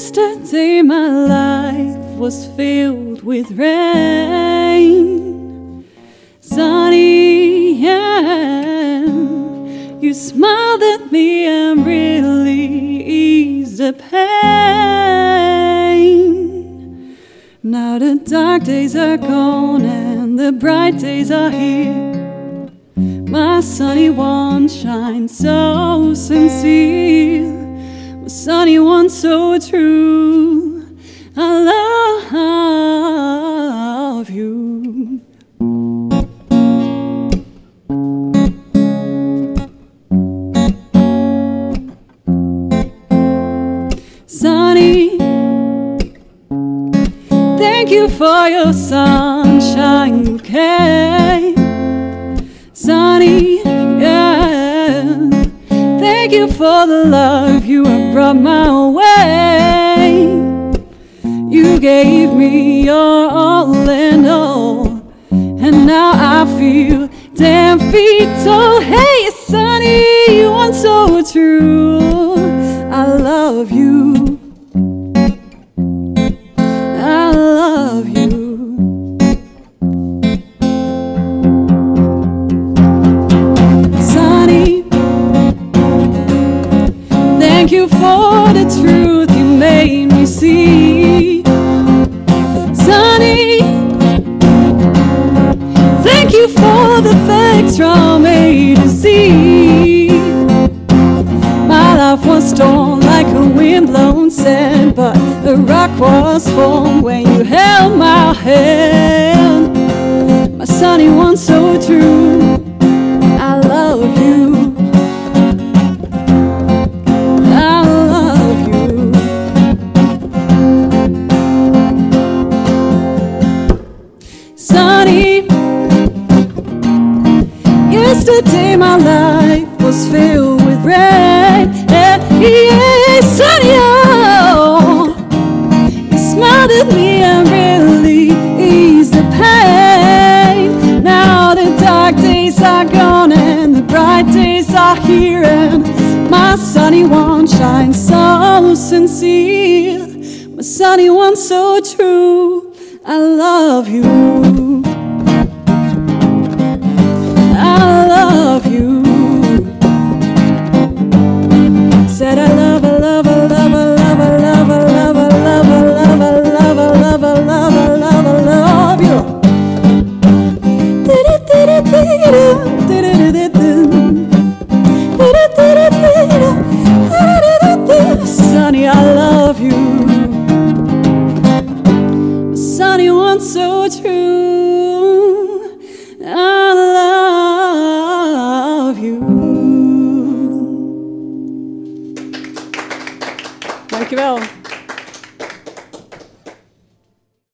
Yesterday my life was filled with rain. Sunny. You smiled at me and really eased the pain. Now the dark days are gone and the bright days are here. My sunny one shines so sincere. Sunny one so true. I love you. Sunny, thank you for your sunshine bouquet. Thank you for the love you have brought my way. You gave me your all and all, and now I feel damn feet told. Hey, Sunny, you want so true. I love you. Thank you for the truth you made me see. Sunny, thank you for the facts from A to Z. My life was torn like a windblown sand, but the rock was formed when you held my hand. My sunny one so true. Yesterday my life was filled with rain. Sunny, oh, you smiled at me and really eased the pain. Now the dark days are gone and the bright days are here, and my sunny one shines so sincere. My sunny one so true. I love you. of you. My son, so true. I love you. Thank you.